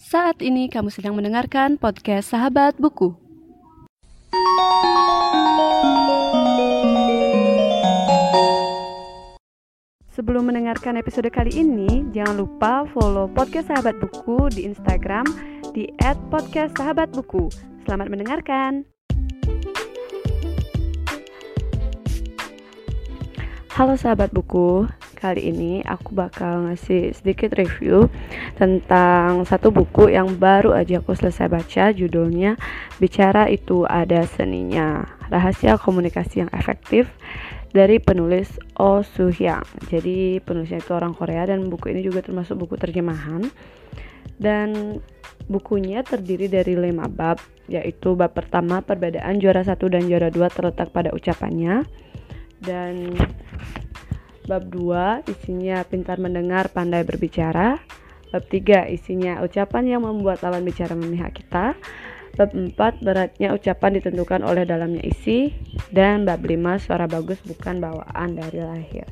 Saat ini kamu sedang mendengarkan podcast Sahabat Buku. Sebelum mendengarkan episode kali ini, jangan lupa follow podcast Sahabat Buku di Instagram di @podcastsahabatbuku. Selamat mendengarkan. Halo sahabat buku, kali ini aku bakal ngasih sedikit review tentang satu buku yang baru aja aku selesai baca judulnya Bicara Itu Ada Seninya Rahasia Komunikasi Yang Efektif dari penulis Oh Soo Hyang jadi penulisnya itu orang Korea dan buku ini juga termasuk buku terjemahan. Dan bukunya terdiri dari lima bab yaitu bab pertama perbedaan juara satu dan juara dua terletak pada ucapannya. Dan bab 2 isinya pintar mendengar, pandai berbicara. Bab 3 isinya ucapan yang membuat lawan bicara memihak kita. Bab 4 beratnya ucapan ditentukan oleh dalamnya isi dan bab 5 suara bagus bukan bawaan dari lahir.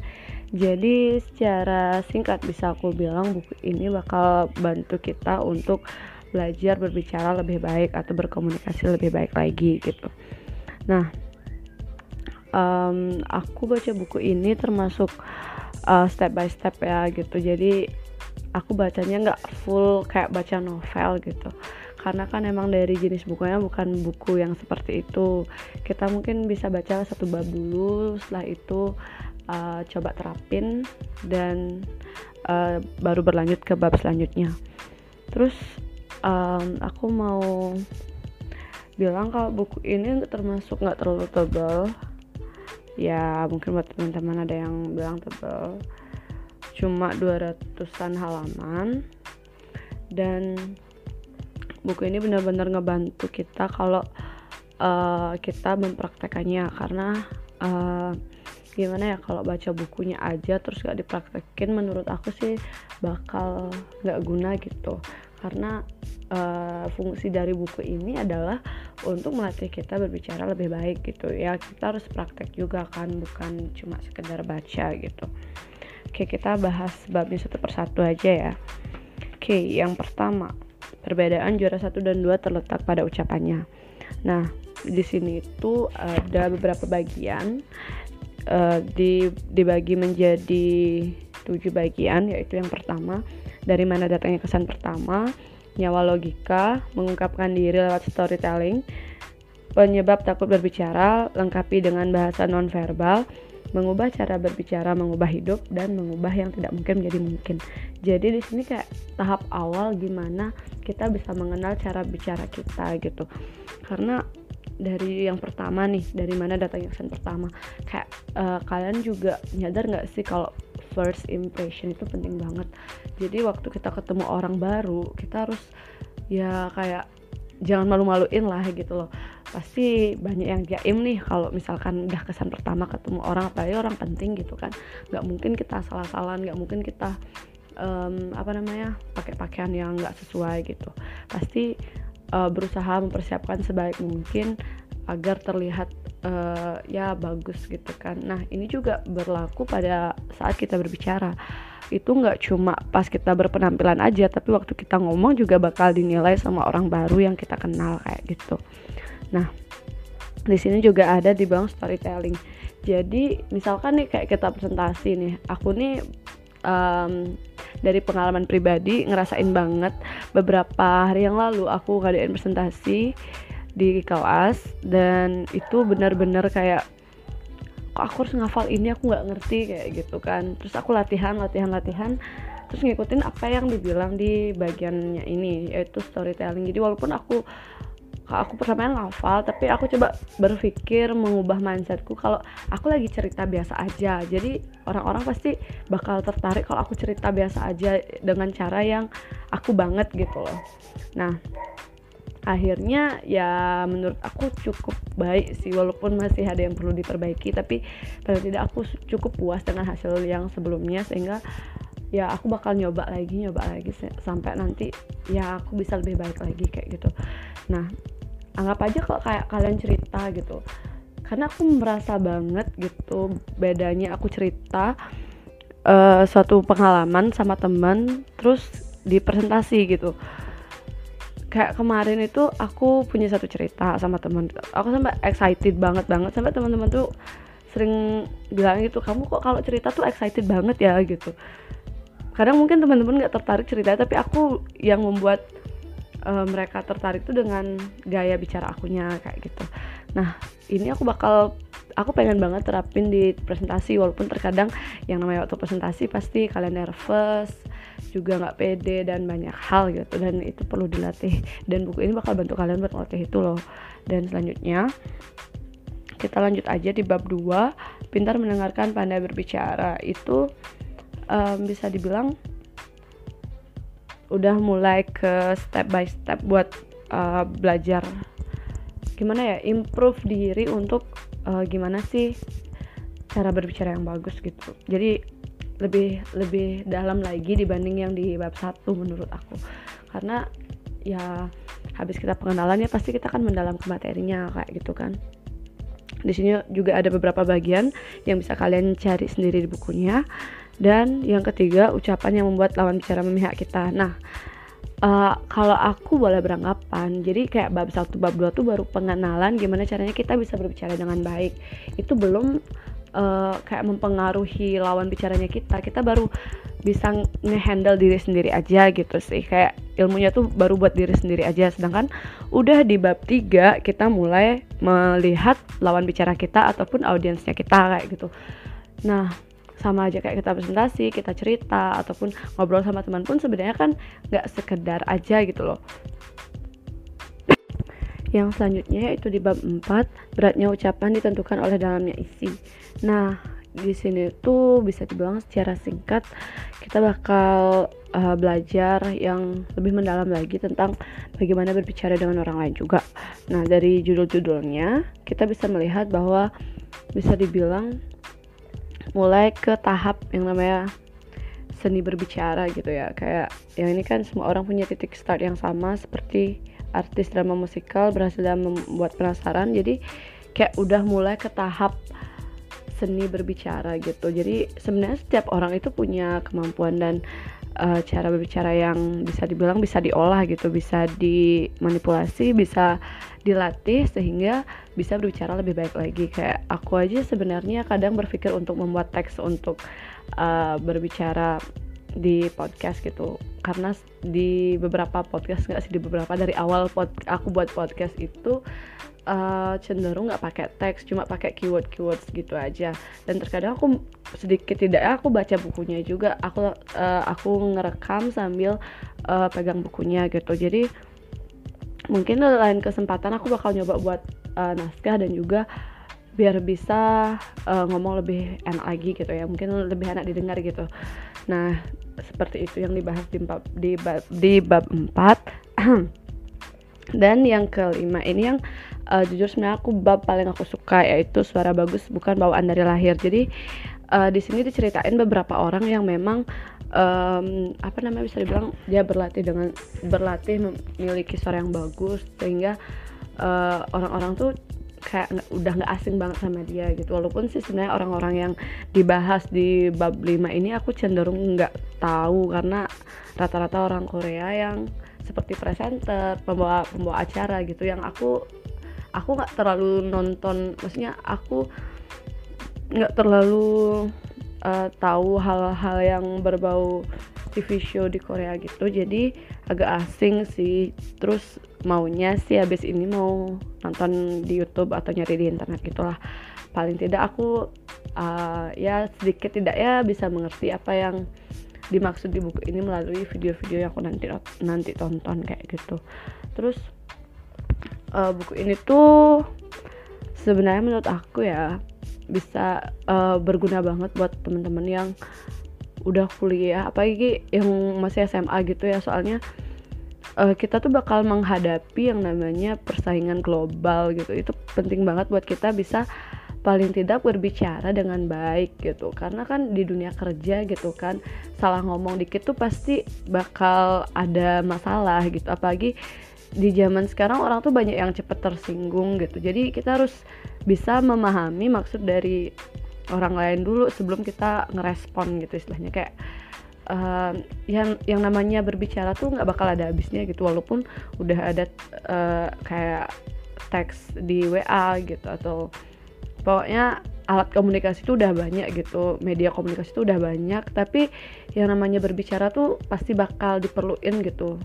Jadi secara singkat bisa aku bilang buku ini bakal bantu kita untuk belajar berbicara lebih baik atau berkomunikasi lebih baik lagi gitu. Nah, um, aku baca buku ini termasuk uh, step by step ya gitu. Jadi aku bacanya nggak full kayak baca novel gitu. Karena kan emang dari jenis bukunya bukan buku yang seperti itu. Kita mungkin bisa baca satu bab dulu setelah itu uh, coba terapin dan uh, baru berlanjut ke bab selanjutnya. Terus um, aku mau bilang kalau buku ini termasuk nggak terlalu tebal ya mungkin buat teman-teman ada yang bilang tebel. Cuma 200-an halaman. Dan buku ini benar-benar ngebantu kita kalau uh, kita mempraktekannya. Karena uh, gimana ya kalau baca bukunya aja terus gak dipraktekin menurut aku sih bakal gak guna gitu. Karena uh, fungsi dari buku ini adalah untuk melatih kita berbicara lebih baik gitu. Ya kita harus praktek juga kan bukan cuma sekedar baca gitu. Oke kita bahas babnya satu persatu aja ya. Oke yang pertama perbedaan juara satu dan dua terletak pada ucapannya. Nah di sini itu ada beberapa bagian uh, di dibagi menjadi tujuh bagian yaitu yang pertama dari mana datangnya kesan pertama, nyawa logika, mengungkapkan diri lewat storytelling, penyebab takut berbicara, lengkapi dengan bahasa nonverbal, mengubah cara berbicara, mengubah hidup dan mengubah yang tidak mungkin menjadi mungkin. Jadi di sini kayak tahap awal gimana kita bisa mengenal cara bicara kita gitu. Karena dari yang pertama nih, dari mana datangnya kesan pertama. Kayak uh, kalian juga nyadar nggak sih kalau first impression itu penting banget. Jadi waktu kita ketemu orang baru kita harus ya kayak jangan malu-maluin lah gitu loh. Pasti banyak yang jaim nih kalau misalkan udah kesan pertama ketemu orang apalagi orang penting gitu kan. Nggak mungkin kita salah-salahan nggak mungkin kita um, apa namanya pakai pakaian yang nggak sesuai gitu. Pasti uh, berusaha mempersiapkan sebaik mungkin agar terlihat uh, ya bagus gitu kan. Nah ini juga berlaku pada saat kita berbicara. Itu nggak cuma pas kita berpenampilan aja tapi waktu kita ngomong juga bakal dinilai sama orang baru yang kita kenal kayak gitu. Nah di sini juga ada di bang storytelling. Jadi misalkan nih kayak kita presentasi nih aku nih um, dari pengalaman pribadi ngerasain banget beberapa hari yang lalu aku ngadain presentasi di kelas dan itu benar-benar kayak kok aku harus ngafal ini? Aku nggak ngerti kayak gitu kan. Terus aku latihan latihan latihan terus ngikutin apa yang dibilang di bagiannya ini yaitu storytelling. Jadi walaupun aku aku pertama ngafal tapi aku coba berpikir mengubah mindsetku kalau aku lagi cerita biasa aja. Jadi orang-orang pasti bakal tertarik kalau aku cerita biasa aja dengan cara yang aku banget gitu loh. Nah akhirnya ya menurut aku cukup baik sih walaupun masih ada yang perlu diperbaiki tapi paling tidak aku cukup puas dengan hasil yang sebelumnya sehingga ya aku bakal nyoba lagi nyoba lagi sampai nanti ya aku bisa lebih baik lagi kayak gitu. Nah anggap aja kalau kayak kalian cerita gitu. Karena aku merasa banget gitu bedanya aku cerita uh, suatu pengalaman sama teman terus di presentasi gitu kayak kemarin itu aku punya satu cerita sama teman aku sampai excited banget banget. Sampai teman-teman tuh sering bilang gitu kamu kok kalau cerita tuh excited banget ya? gitu. Kadang mungkin teman-teman nggak tertarik cerita tapi aku yang membuat uh, mereka tertarik tuh dengan gaya bicara akunya kayak gitu. Nah ini aku bakal aku pengen banget terapin di presentasi walaupun terkadang yang namanya waktu presentasi pasti kalian nervous juga nggak pede dan banyak hal gitu. Dan itu perlu dilatih. Dan buku ini bakal bantu kalian buat ngelatih itu loh. Dan selanjutnya kita lanjut aja di bab 2 pintar mendengarkan pandai berbicara. Itu um, bisa dibilang udah mulai ke step by step buat uh, belajar. Gimana ya improve diri untuk uh, gimana sih cara berbicara yang bagus gitu. Jadi lebih lebih dalam lagi dibanding yang di bab satu menurut aku. Karena ya habis kita pengenalannya pasti kita akan mendalam ke materinya kayak gitu kan. Di sini juga ada beberapa bagian yang bisa kalian cari sendiri di bukunya. Dan yang ketiga ucapan yang membuat lawan bicara memihak kita. Nah uh, kalau aku boleh beranggapan jadi kayak bab satu bab dua tuh baru pengenalan gimana caranya kita bisa berbicara dengan baik. Itu belum uh, kayak mempengaruhi lawan bicaranya kita kita baru bisa ngehandle diri sendiri aja gitu sih. Kayak ilmunya tuh baru buat diri sendiri aja. Sedangkan udah di bab 3 kita mulai melihat lawan bicara kita ataupun audiensnya kita kayak gitu. Nah sama aja kayak kita presentasi, kita cerita ataupun ngobrol sama teman pun sebenarnya kan nggak sekedar aja gitu loh yang selanjutnya yaitu di bab 4, beratnya ucapan ditentukan oleh dalamnya isi. Nah, di sini tuh bisa dibilang secara singkat kita bakal uh, belajar yang lebih mendalam lagi tentang bagaimana berbicara dengan orang lain juga. Nah, dari judul-judulnya kita bisa melihat bahwa bisa dibilang mulai ke tahap yang namanya seni berbicara gitu ya. Kayak yang ini kan semua orang punya titik start yang sama seperti artis drama musikal berhasil dalam membuat penasaran. Jadi kayak udah mulai ke tahap seni berbicara gitu. Jadi sebenarnya setiap orang itu punya kemampuan dan uh, cara berbicara yang bisa dibilang bisa diolah gitu bisa dimanipulasi bisa dilatih sehingga bisa berbicara lebih baik lagi. Kayak aku aja sebenarnya kadang berpikir untuk membuat teks untuk uh, berbicara di podcast gitu. Karena di beberapa podcast nggak sih di beberapa dari awal pod, aku buat podcast itu uh, cenderung nggak pakai teks cuma pakai keyword keywords gitu aja. Dan terkadang aku sedikit tidak aku baca bukunya juga. Aku uh, aku ngerekam sambil uh, pegang bukunya gitu. Jadi mungkin lain kesempatan aku bakal nyoba buat uh, naskah dan juga biar bisa uh, ngomong lebih enak lagi gitu ya. Mungkin lebih enak didengar gitu nah seperti itu yang dibahas di bab di bab, di bab 4 dan yang kelima ini yang uh, jujur sebenarnya aku bab paling aku suka yaitu suara bagus bukan bawaan dari lahir. Jadi uh, di sini diceritain beberapa orang yang memang um, apa namanya bisa dibilang dia berlatih dengan berlatih memiliki suara yang bagus sehingga orang-orang uh, orang -orang tuh kayak udah nggak asing banget sama dia gitu. Walaupun sih sebenarnya orang-orang yang dibahas di bab 5 ini aku cenderung nggak tahu karena rata-rata orang Korea yang seperti presenter pembawa pembawa acara gitu yang aku aku nggak terlalu nonton. Maksudnya aku nggak terlalu uh, tahu hal-hal yang berbau TV show di Korea gitu. Jadi agak asing sih. Terus maunya sih habis ini mau nonton di YouTube atau nyari di internet gitulah. Paling tidak aku uh, ya sedikit tidak ya bisa mengerti apa yang dimaksud di buku ini melalui video-video yang aku nanti nanti tonton kayak gitu. Terus uh, buku ini tuh sebenarnya menurut aku ya bisa uh, berguna banget buat teman-teman yang udah kuliah apalagi yang masih SMA gitu ya soalnya uh, kita tuh bakal menghadapi yang namanya persaingan global gitu. Itu penting banget buat kita bisa paling tidak berbicara dengan baik gitu. Karena kan di dunia kerja gitu kan salah ngomong dikit tuh pasti bakal ada masalah gitu. Apalagi di zaman sekarang orang tuh banyak yang cepet tersinggung gitu. Jadi kita harus bisa memahami maksud dari orang lain dulu sebelum kita ngerespon gitu istilahnya. Kayak uh, yang yang namanya berbicara tuh nggak bakal ada habisnya gitu walaupun udah ada uh, kayak teks di WA gitu atau pokoknya alat komunikasi itu udah banyak gitu media komunikasi itu udah banyak tapi yang namanya berbicara tuh pasti bakal diperluin gitu.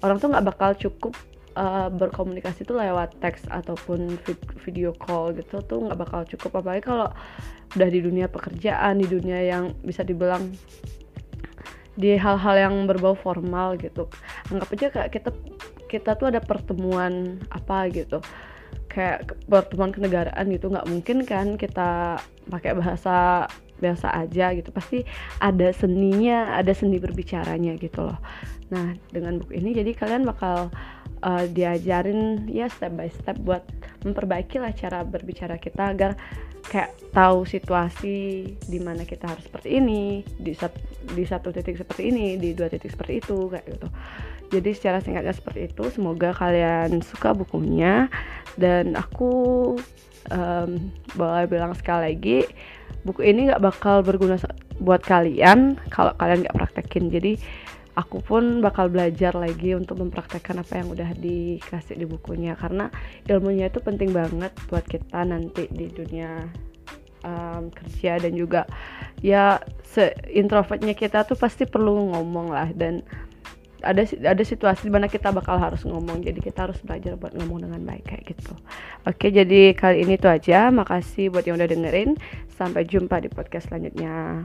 Orang tuh nggak bakal cukup uh, berkomunikasi tuh lewat teks ataupun video call gitu tuh nggak bakal cukup. Apalagi kalau udah di dunia pekerjaan di dunia yang bisa dibilang di hal-hal yang berbau formal gitu. Anggap aja kayak kita kita tuh ada pertemuan apa gitu. Kayak pertemuan kenegaraan gitu. Nggak mungkin kan kita pakai bahasa biasa aja gitu. Pasti ada seninya ada seni berbicaranya gitu loh. Nah dengan buku ini jadi kalian bakal uh, diajarin ya step by step buat memperbaiki lah cara berbicara kita agar kayak tahu situasi di mana kita harus seperti ini di satu di satu titik seperti ini di dua titik seperti itu kayak gitu. Jadi secara singkatnya seperti itu semoga kalian suka bukunya. Dan aku um, boleh bilang sekali lagi buku ini nggak bakal berguna buat kalian kalau kalian nggak praktekin. Jadi aku pun bakal belajar lagi untuk mempraktekkan apa yang udah dikasih di bukunya. Karena ilmunya itu penting banget buat kita nanti di dunia um, kerja. Dan juga ya se introvertnya kita tuh pasti perlu ngomong lah. Dan ada ada situasi di mana kita bakal harus ngomong. Jadi kita harus belajar buat ngomong dengan baik kayak gitu. Oke jadi kali ini tuh aja. Makasih buat yang udah dengerin. Sampai jumpa di podcast selanjutnya